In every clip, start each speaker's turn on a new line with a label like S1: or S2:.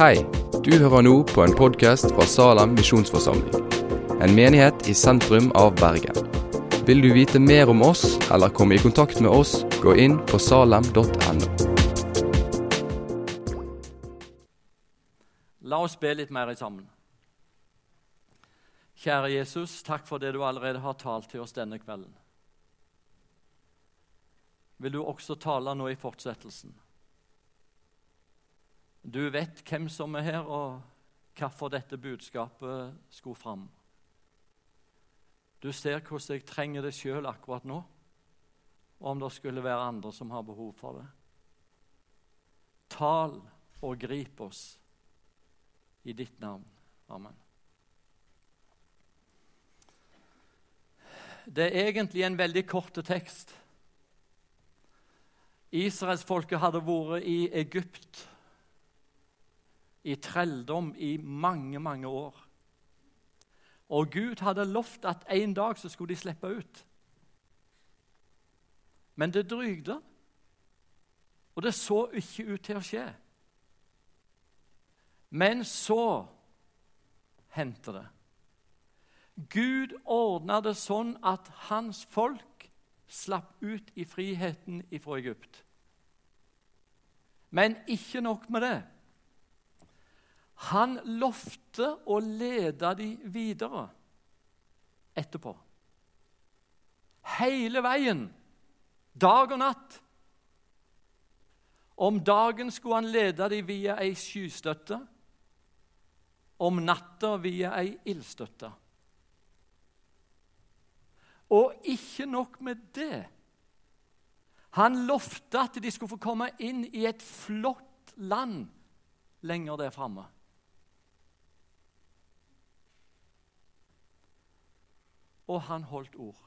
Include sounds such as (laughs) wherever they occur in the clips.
S1: Hei, du hører nå på en podkast fra Salem misjonsforsamling. En menighet i sentrum av Bergen. Vil du vite mer om oss eller komme i kontakt med oss, gå inn på salem.no.
S2: La oss be litt mer sammen. Kjære Jesus, takk for det du allerede har talt til oss denne kvelden. Vil du også tale nå i fortsettelsen? Du vet hvem som er her, og hvorfor dette budskapet skulle fram. Du ser hvordan jeg trenger det sjøl akkurat nå, og om det skulle være andre som har behov for det. Tal og grip oss i ditt navn. Amen. Det er egentlig en veldig kort tekst. Israelsfolket hadde vært i Egypt i trelldom i mange, mange år. Og Gud hadde lovt at en dag så skulle de slippe ut. Men det drygde, og det så ikke ut til å skje. Men så hendte det. Gud ordna det sånn at hans folk slapp ut i friheten fra Egypt. Men ikke nok med det. Han lovte å lede dem videre etterpå. Hele veien, dag og natt. Om dagen skulle han lede dem via ei skystøtte, om natta via ei ildstøtte. Og ikke nok med det. Han lovte at de skulle få komme inn i et flott land lenger der framme. Og han holdt ord.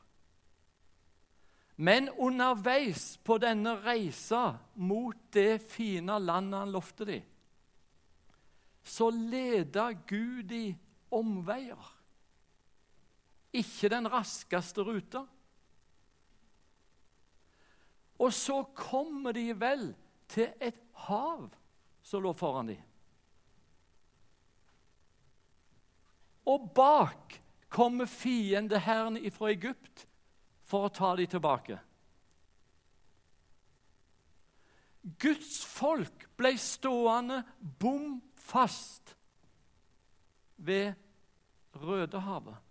S2: Men underveis på denne reisa mot det fine landet han lovte dem, så leda Gud i omveier. Ikke den raskeste ruta. Og så kommer de vel til et hav som lå foran dem. Og bak kommer fiendehæren fra Egypt for å ta dem tilbake. Guds folk ble stående bom fast ved Rødehavet.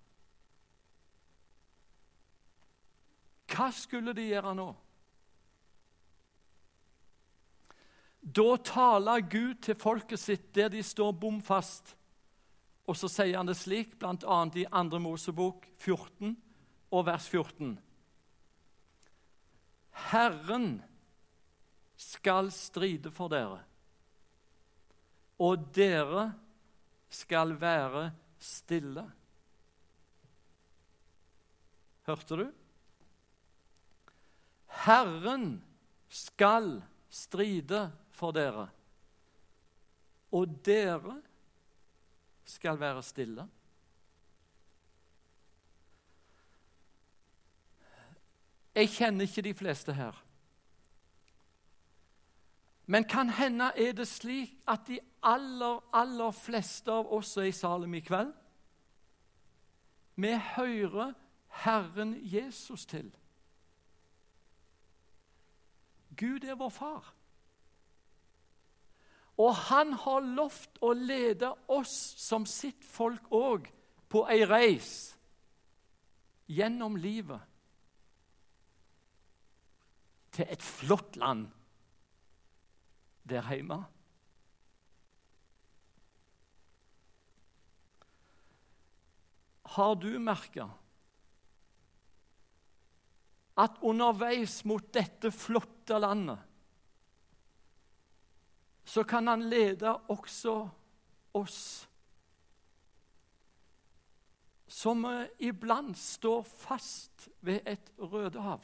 S2: Hva skulle de gjøre nå? Da taler Gud til folket sitt der de står bom fast. Og så sier han det slik, bl.a. i 2. Mosebok 14 og vers 14. Herren skal stride for dere, og dere skal være stille. Hørte du? Herren skal stride for dere, og dere skal være stille. Jeg kjenner ikke de fleste her. Men kan hende er det slik at de aller, aller fleste av oss er i Salem i kveld Vi hører Herren Jesus til. Gud er vår far. Og han har lovt å lede oss som sitt folk òg på ei reis gjennom livet til et flott land der hjemme. Har du merka at underveis mot dette flotte landet så kan han lede også oss. Som iblant står fast ved et Rødehav.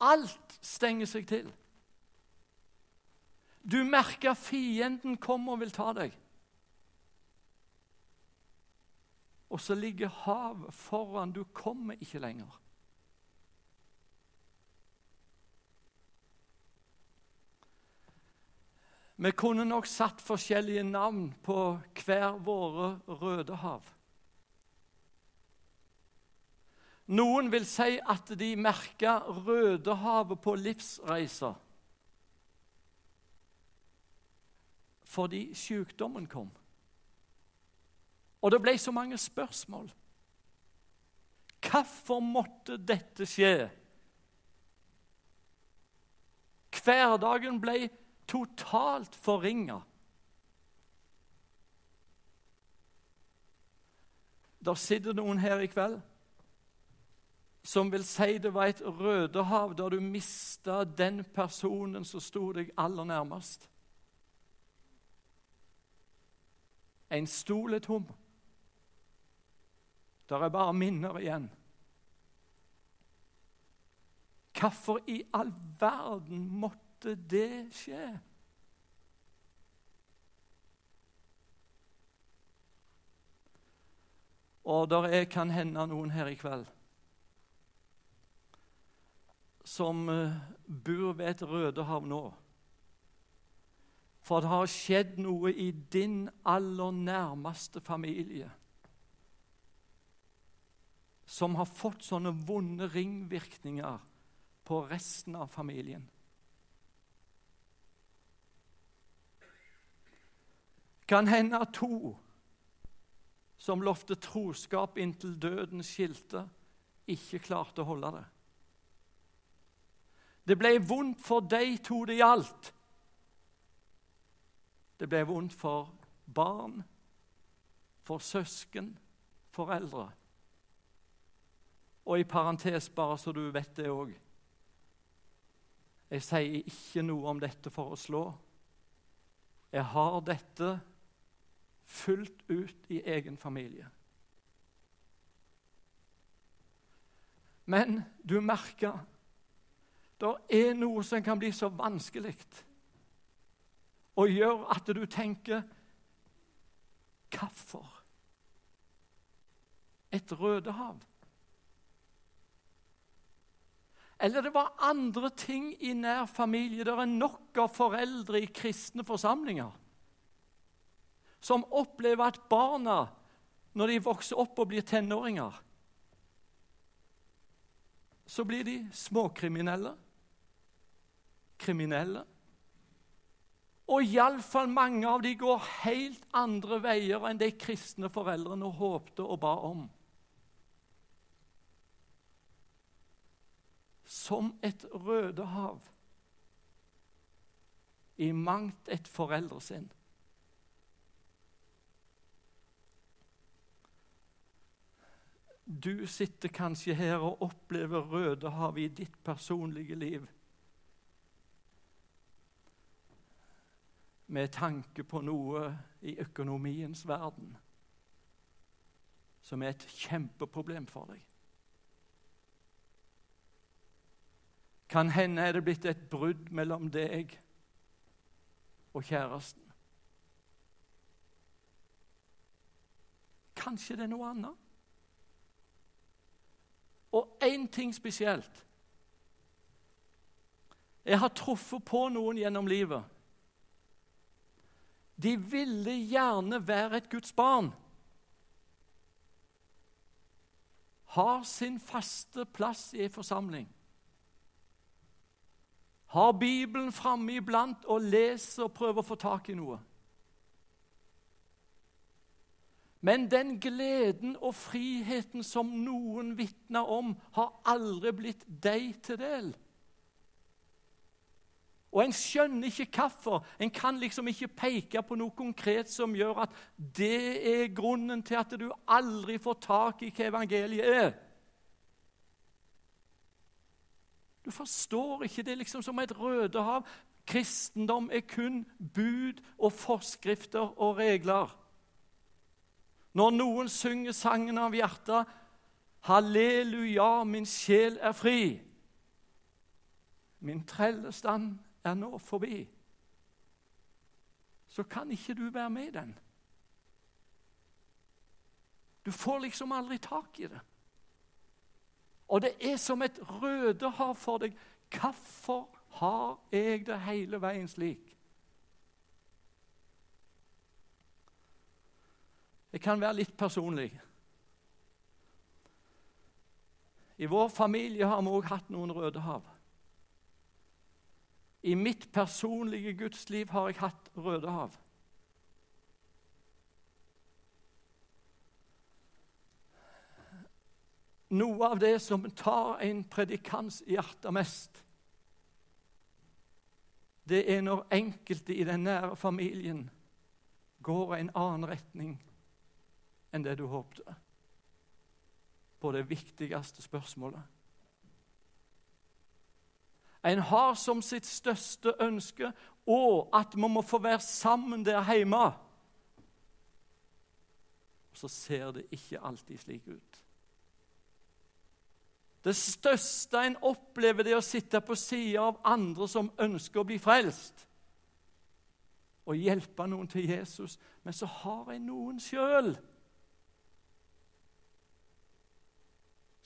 S2: Alt stenger seg til. Du merker fienden kommer og vil ta deg. Og så ligger havet foran. Du kommer ikke lenger. Vi kunne nok satt forskjellige navn på hver våre røde hav. Noen vil si at de merka Rødehavet på livsreiser fordi sykdommen kom. Og det ble så mange spørsmål. Hvorfor måtte dette skje? Hverdagen ble totalt forringa. Der sitter noen her i kveld som vil si det var et rødehav der du mista den personen som sto deg aller nærmest. En stol er tom. Der er bare minner igjen. Hvorfor i all verden måtte det skje? Og der er kan hende noen her i kveld som uh, bor ved et Rødehav nå. For det har skjedd noe i din aller nærmeste familie som har fått sånne vonde ringvirkninger på resten av familien. Kan hende at to som lovte troskap inntil døden skilte, ikke klarte å holde det. Det ble vondt for de to det gjaldt. Det ble vondt for barn, for søsken, foreldre. Og i parentes, bare så du vet det òg Jeg sier ikke noe om dette for å slå. Jeg har dette fullt ut i egen familie. Men du merker det er noe som kan bli så vanskelig og gjør at du tenker Hvorfor? Et Rødehav? Eller det var andre ting i nær familie. Det er nok av foreldre i kristne forsamlinger som opplever at barna, når de vokser opp og blir tenåringer, så blir de småkriminelle, kriminelle. Og iallfall mange av de går helt andre veier enn de kristne foreldrene håpte og ba om. Som et rødehav i mangt et foreldresinn. Du sitter kanskje her og opplever Rødehavet i ditt personlige liv. Med tanke på noe i økonomiens verden som er et kjempeproblem for deg. Kan hende er det blitt et brudd mellom deg og kjæresten. Kanskje det er noe annet? Og én ting spesielt. Jeg har truffet på noen gjennom livet. De ville gjerne være et Guds barn. Har sin faste plass i en forsamling. Har Bibelen framme iblant og leser og prøver å få tak i noe. Men den gleden og friheten som noen vitna om, har aldri blitt deg til del. Og En skjønner ikke hvorfor. En kan liksom ikke peke på noe konkret som gjør at det er grunnen til at du aldri får tak i hva evangeliet er. Du forstår ikke det liksom som et rødehav. Kristendom er kun bud og forskrifter og regler. Når noen synger sangen av hjertet 'Halleluja, min sjel er fri'. Min trellestand er nå forbi. Så kan ikke du være med i den. Du får liksom aldri tak i det. Og det er som et røde hav for deg. Hvorfor har jeg det hele veien slik? Jeg kan være litt personlig. I vår familie har vi òg hatt noen røde hav. I mitt personlige gudsliv har jeg hatt røde hav. Noe av det som tar en predikants hjerte mest, det er når enkelte i den nære familien går en annen retning enn det du håpte på det viktigste spørsmålet. En har som sitt største ønske og at vi må få være sammen der hjemme. Så ser det ikke alltid slik ut. Det største en opplever, det er å sitte på sida av andre som ønsker å bli frelst, og hjelpe noen til Jesus. Men så har en noen sjøl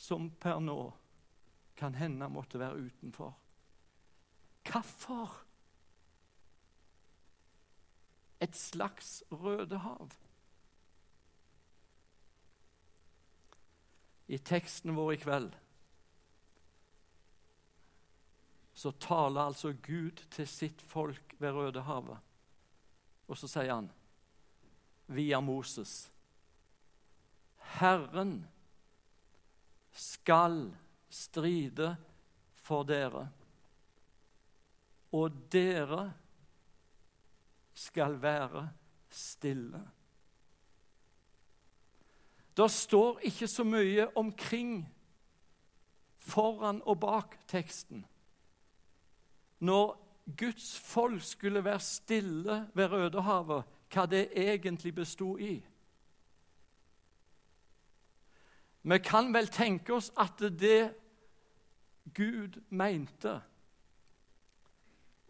S2: som per nå kan hende måtte være utenfor. Hvorfor? Et slags Rødehav. I teksten vår i kveld så taler altså Gud til sitt folk ved Rødehavet. Og så sier han via Moses Herren skal stride for dere, og dere skal være stille. Det står ikke så mye omkring foran og bak teksten. Når Guds folk skulle være stille ved Rødehavet, hva det egentlig bestod i. Vi kan vel tenke oss at det Gud mente,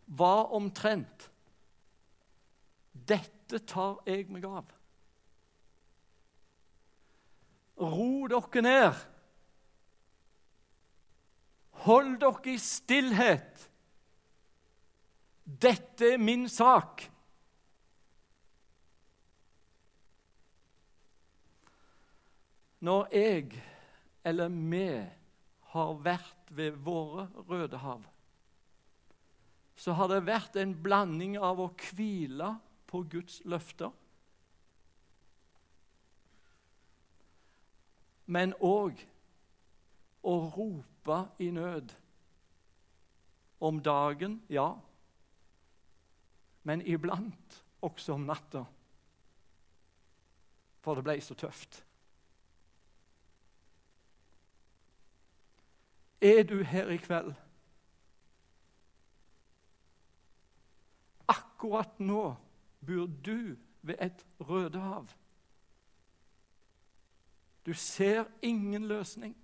S2: var omtrent Dette tar jeg meg av. Ro dere ned. Hold dere i stillhet. Dette er min sak. Når jeg eller vi har vært ved våre røde hav, så har det vært en blanding av å hvile på Guds løfter, men òg å rope i nød. Om dagen, ja, men iblant også om natta. For det ble så tøft. Er du her i kveld? Akkurat nå bor du ved et Rødehav. Du ser ingen løsning.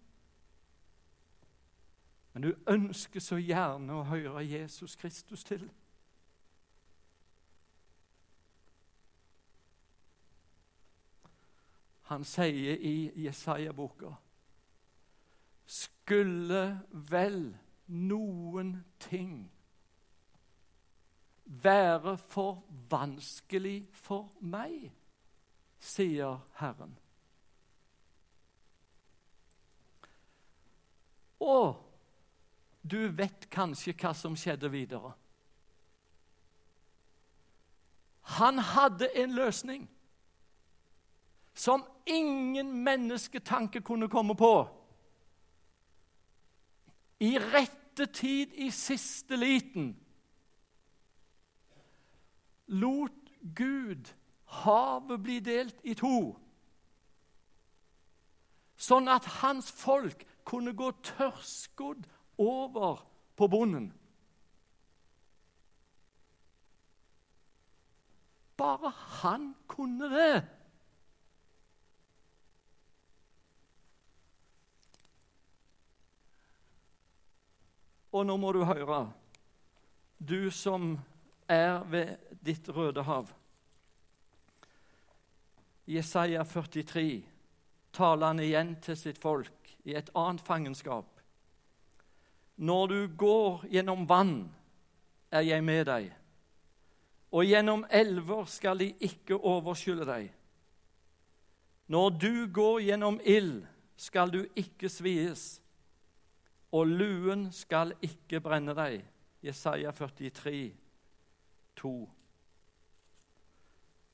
S2: Men du ønsker så gjerne å høre Jesus Kristus til. Han sier i Jesaja-boka skulle vel noen ting være for vanskelig for meg, sier Herren. Og du vet kanskje hva som skjedde videre. Han hadde en løsning som ingen mennesketanke kunne komme på i rette tid, i siste liten, lot Gud havet bli delt i to, sånn at hans folk kunne gå tørrskodd over på bonden. Bare han kunne det. Og nå må du høre, du som er ved ditt Røde hav. Jesaja 43 taler han igjen til sitt folk i et annet fangenskap. Når du går gjennom vann, er jeg med deg, og gjennom elver skal de ikke overskylle deg. Når du går gjennom ild, skal du ikke svies, og luen skal ikke brenne deg. Jesaja 43, 2.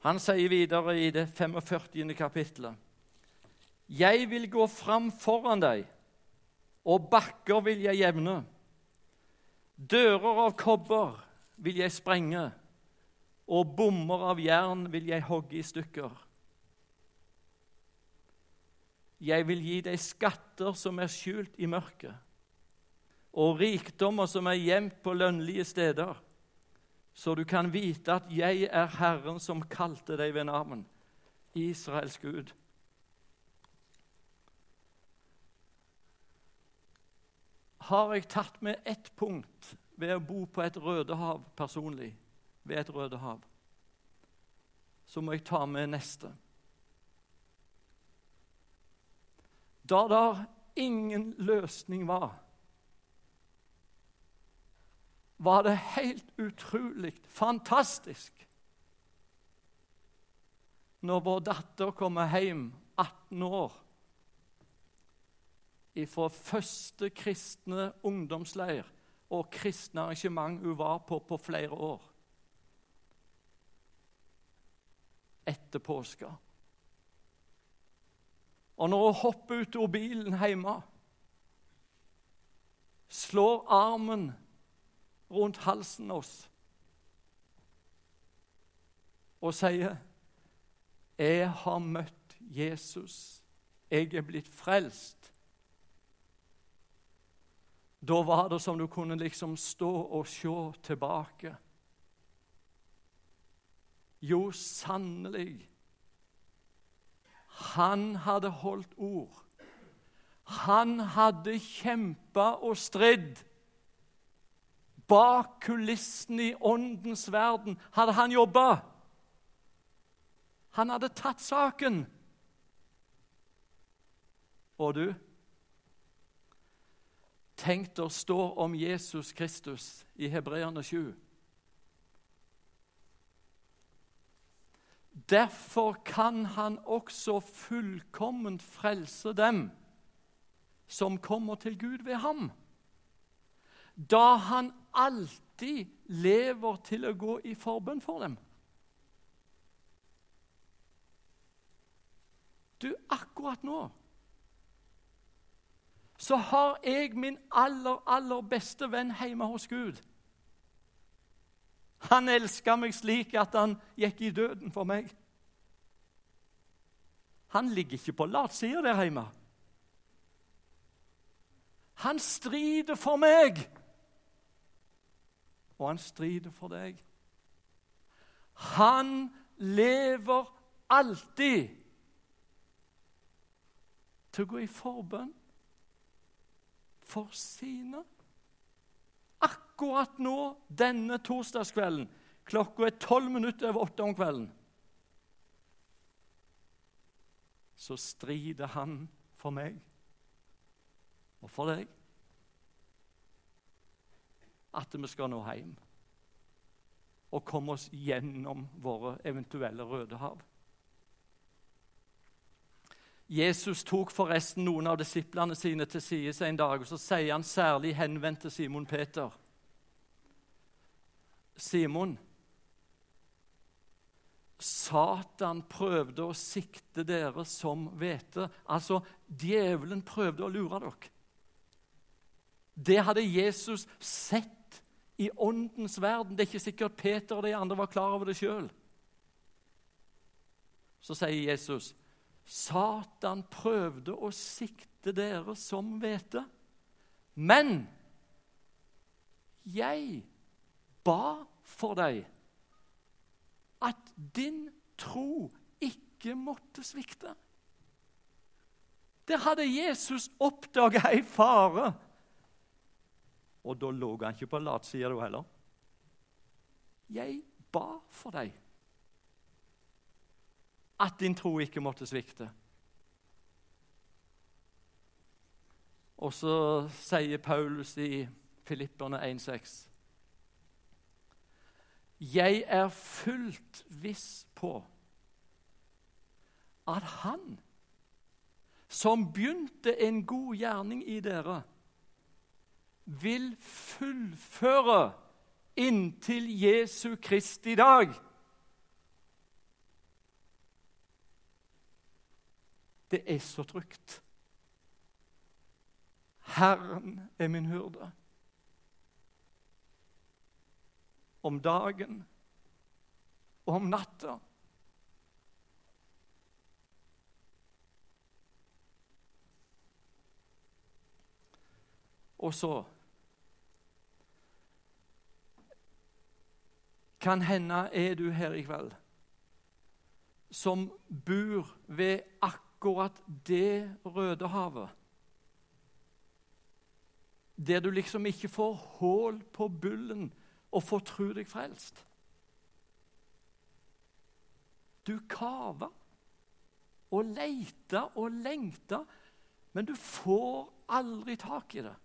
S2: Han sier videre i det 45. kapittelet.: Jeg vil gå fram foran deg, og bakker vil jeg jevne. Dører av kobber vil jeg sprenge, og bommer av jern vil jeg hogge i stykker. Jeg vil gi deg skatter som er skjult i mørket, og rikdommer som er gjemt på lønnlige steder, så du kan vite at jeg er Herren som kalte deg ved navn, Israels Gud. Har jeg tatt med ett punkt ved å bo på et Rødehav personlig, ved et Rødehav, så må jeg ta med neste. Da der ingen løsning var, var det helt utrolig fantastisk når vår datter kommer hjem 18 år fra første kristne ungdomsleir og kristne arrangement hun var på på flere år. Etter påske. Og når hun hopper ut av bilen hjemme, slår armen rundt halsen oss og sier 'Jeg har møtt Jesus. Jeg er blitt frelst.' Da var det som du kunne liksom stå og se tilbake. Jo, sannelig. Han hadde holdt ord. Han hadde kjempa og stridd. Bak kulissene i åndens verden hadde han jobba. Han hadde tatt saken. Og du? Tenk å står om Jesus Kristus i Hebreerne 7. Derfor kan han også fullkomment frelse dem som kommer til Gud ved ham, da han alltid lever til å gå i forbønn for dem. Du, akkurat nå så har jeg min aller, aller beste venn hjemme hos Gud. Han elska meg slik at han gikk i døden for meg. Han ligger ikke på latsida der hjemme. Han strider for meg, og han strider for deg. Han lever alltid til å gå i forbønn for sine. Akkurat nå, denne torsdagskvelden, klokka er tolv minutter over åtte om kvelden, så strider han for meg og for deg at vi skal nå hjem og komme oss gjennom våre eventuelle røde hav. Jesus tok forresten noen av disiplene sine til side en dag, og så sier han særlig henvendt til Simon Peter. Simon, Satan prøvde å sikte dere som hvete. Altså, djevelen prøvde å lure dere. Det hadde Jesus sett i åndens verden. Det er ikke sikkert Peter og de andre var klar over det sjøl. Så sier Jesus, Satan prøvde å sikte dere som hvete. Men jeg ba for deg at din tro ikke måtte svikte. Der hadde Jesus oppdaga ei fare. Og da lå han ikke på latsida, da heller. Jeg ba for deg at din tro ikke måtte svikte. Og så sier Paulus i Filipperne 1,6.: Jeg er fullt viss på at han som begynte en god gjerning i dere, vil fullføre inntil Jesu Kristi dag. Det er så trygt. Herren er min hyrde. Om dagen og om natta. Og så Kan hende er du her i kveld som bor ved akkurat det røde havet. Der du liksom ikke får hull på bullen og får tru deg frelst. Du kaver og leter og lengter, men du får aldri tak i det.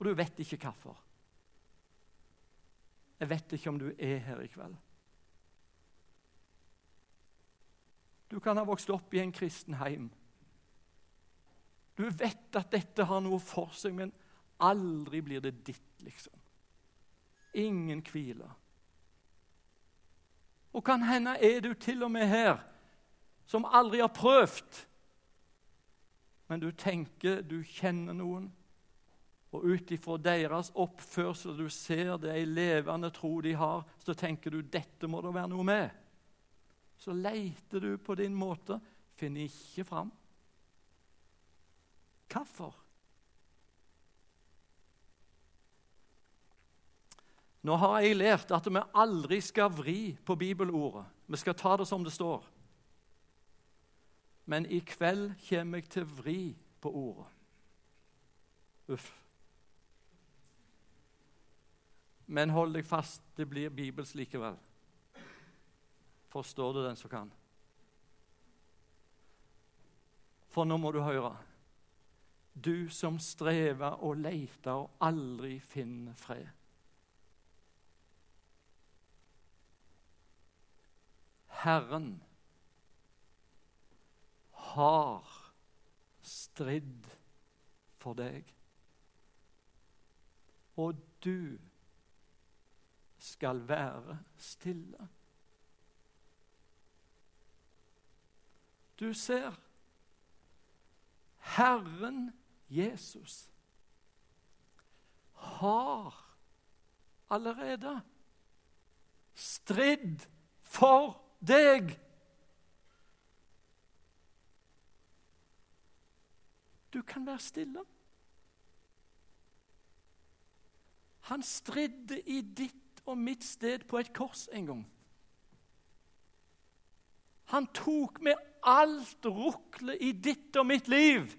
S2: Og du vet ikke hvorfor. Jeg vet ikke om du er her i kveld. Du kan ha vokst opp i en kristen heim. Du vet at dette har noe for seg, men aldri blir det ditt, liksom. Ingen hvile. Og kan hende er du til og med her som aldri har prøvd. Men du tenker du kjenner noen og ut ifra deres oppførsel, du ser det ei levende tro de har, så tenker du dette må det være noe med. Så leiter du på din måte, finner ikke fram. Hvorfor? Nå har jeg lært at vi aldri skal vri på bibelordet. Vi skal ta det som det står. Men i kveld kommer jeg til å vri på ordet. Uff. Men hold deg fast, det blir bibelsk likevel. Forstår du den som kan? For nå må du høre. Du som strever og leter og aldri finner fred. Herren har stridd for deg. Og du skal være stille. Du ser Herren Jesus har allerede stridd for deg. Du kan være stille. Han stridde i ditt og mitt sted på et kors en gang. Han tok med alt ruklet i ditt og mitt liv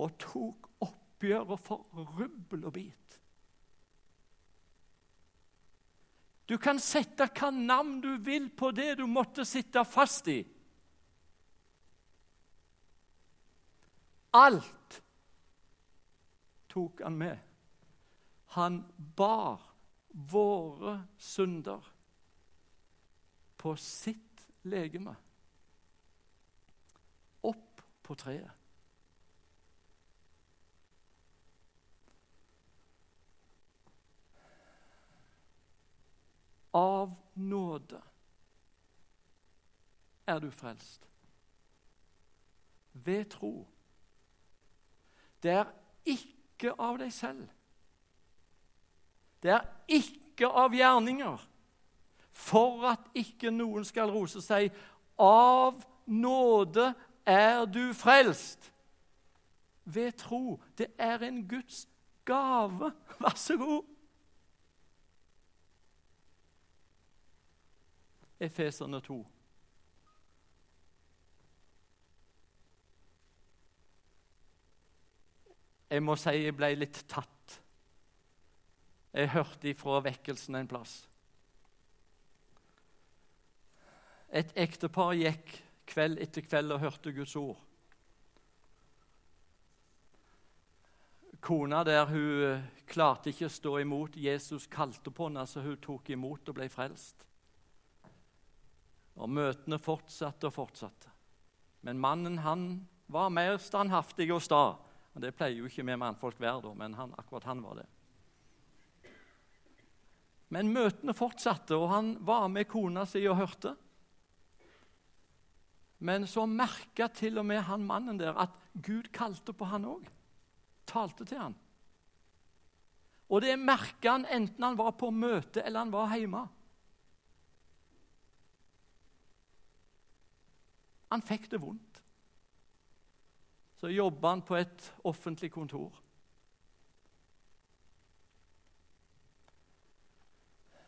S2: og tok oppgjøret for rubbel og bit. Du kan sette hva navn du vil på det du måtte sitte fast i. Alt tok han med. Han bar våre synder på sitt legeme opp på treet. Av nåde er du frelst. Ved tro. Det er ikke av deg selv. Det er ikke av gjerninger, for at ikke noen skal rose seg. Av nåde er du frelst. Ved tro. Det er en Guds gave. (laughs) Vær så god. Efeserne 2. Jeg må si jeg ble litt tatt jeg hørte ifra vekkelsen en plass. Et ektepar gikk kveld etter kveld og hørte Guds ord. Kona der hun eh, klarte ikke å stå imot. Jesus kalte på henne, så hun tok imot og ble frelst. Og møtene fortsatte og fortsatte. Men mannen han var mer standhaftig og sta. Det pleier jo ikke vi mannfolk være, men han, akkurat han var det. Men møtene fortsatte, og han var med kona si og hørte. Men så merka til og med han mannen der at Gud kalte på han òg. Talte til han. Og det merka han enten han var på møte eller han var hjemme. Han fikk det vondt. Så jobba han på et offentlig kontor.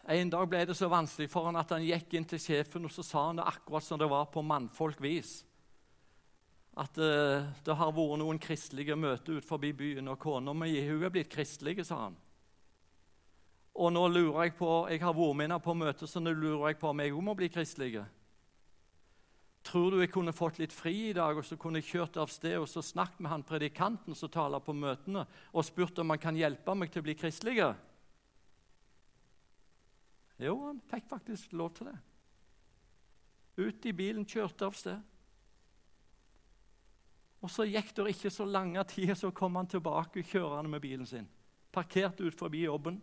S2: En dag ble det så vanskelig for han at han gikk inn til sjefen og så sa han det akkurat som det var på mannfolk-vis. At uh, det har vært noen kristelige møter ut forbi byen, og kona mi er blitt kristelig, sa han. Og nå lurer jeg på, jeg har vært med henne på møtet, så nå lurer jeg på om jeg òg må bli kristelig. Tror du jeg kunne fått litt fri i dag, og så kunne jeg kjørt av sted og så snakket med han predikanten som taler på møtene, og spurt om han kan hjelpe meg til å bli kristelig? Jo, han fikk faktisk lov til det. Ut i bilen, kjørte av sted. Og Så gikk det ikke så lange tid, så kom han tilbake kjørende med bilen sin. Parkert ut forbi jobben.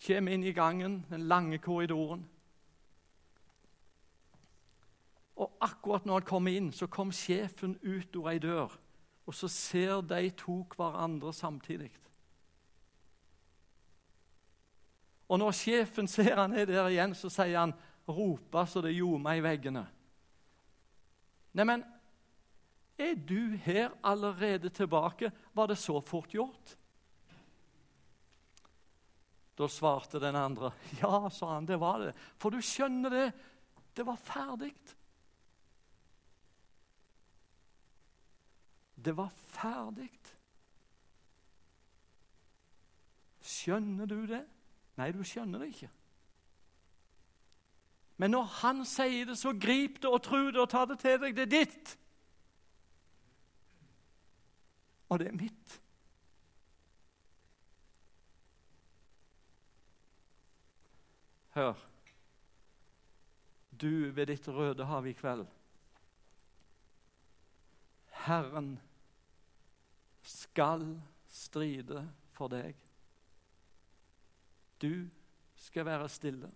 S2: Kjem inn i gangen, den lange korridoren. Og akkurat når han kom inn, så kom sjefen ut av ei dør. Og så ser de to hverandre samtidig. Og når sjefen ser han er der igjen, så sier han, 'Ropa så det ljoma i veggene. Neimen, er du her allerede tilbake? Var det så fort gjort? Da svarte den andre. Ja, sa han, det var det. For du skjønner det, det var ferdig. Det var ferdig. Skjønner du det? Nei, du skjønner det ikke. Men når han sier det, så grip det og tro det og ta det til deg. Det er ditt. Og det er mitt. Hør. Du ved ditt røde hav i kveld. Herren skal stride for deg. Du skal være stille.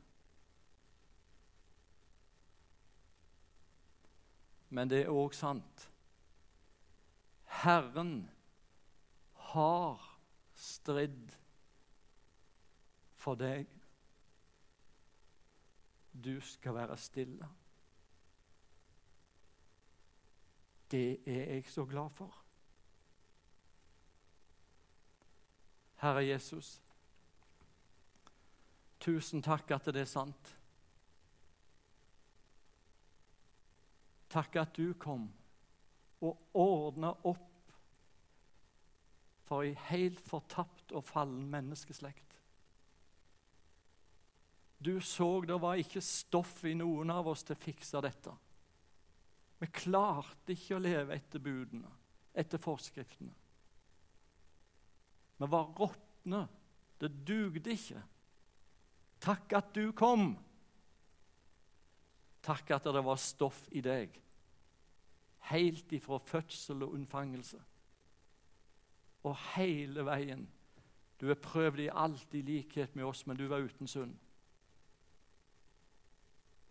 S2: Men det er òg sant. Herren har stridd for deg. Du skal være stille. Det er jeg så glad for. Herre Jesus, tusen takk at det er sant. Takk at du kom og ordna opp for ei helt fortapt og fallen menneskeslekt. Du så det var ikke stoff i noen av oss til å fikse dette. Vi klarte ikke å leve etter budene, etter forskriftene. Vi var råtne. Det dugde ikke. Takk at du kom. Takk at det var stoff i deg, helt ifra fødsel og unnfangelse. Og hele veien. Du er prøvd i alt i likhet med oss, men du var uten synd.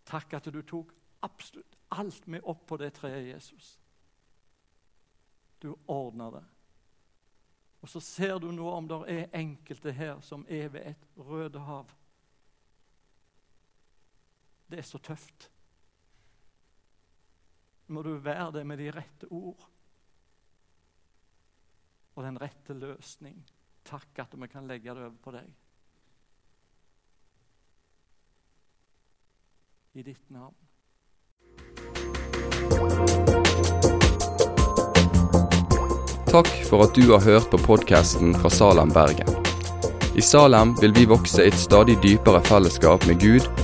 S2: Takk at du tok absolutt alt med opp på det treet, Jesus. Du ordna det. Og så ser du nå om det er enkelte her som er ved et Rødehav. Det er så tøft. Må du være det med de rette ord og den rette løsning. Takk at vi kan legge det over på deg. I ditt navn.
S1: Takk for at du har hørt på podkasten fra Salem, Bergen. I Salem vil vi vokse i et stadig dypere fellesskap med Gud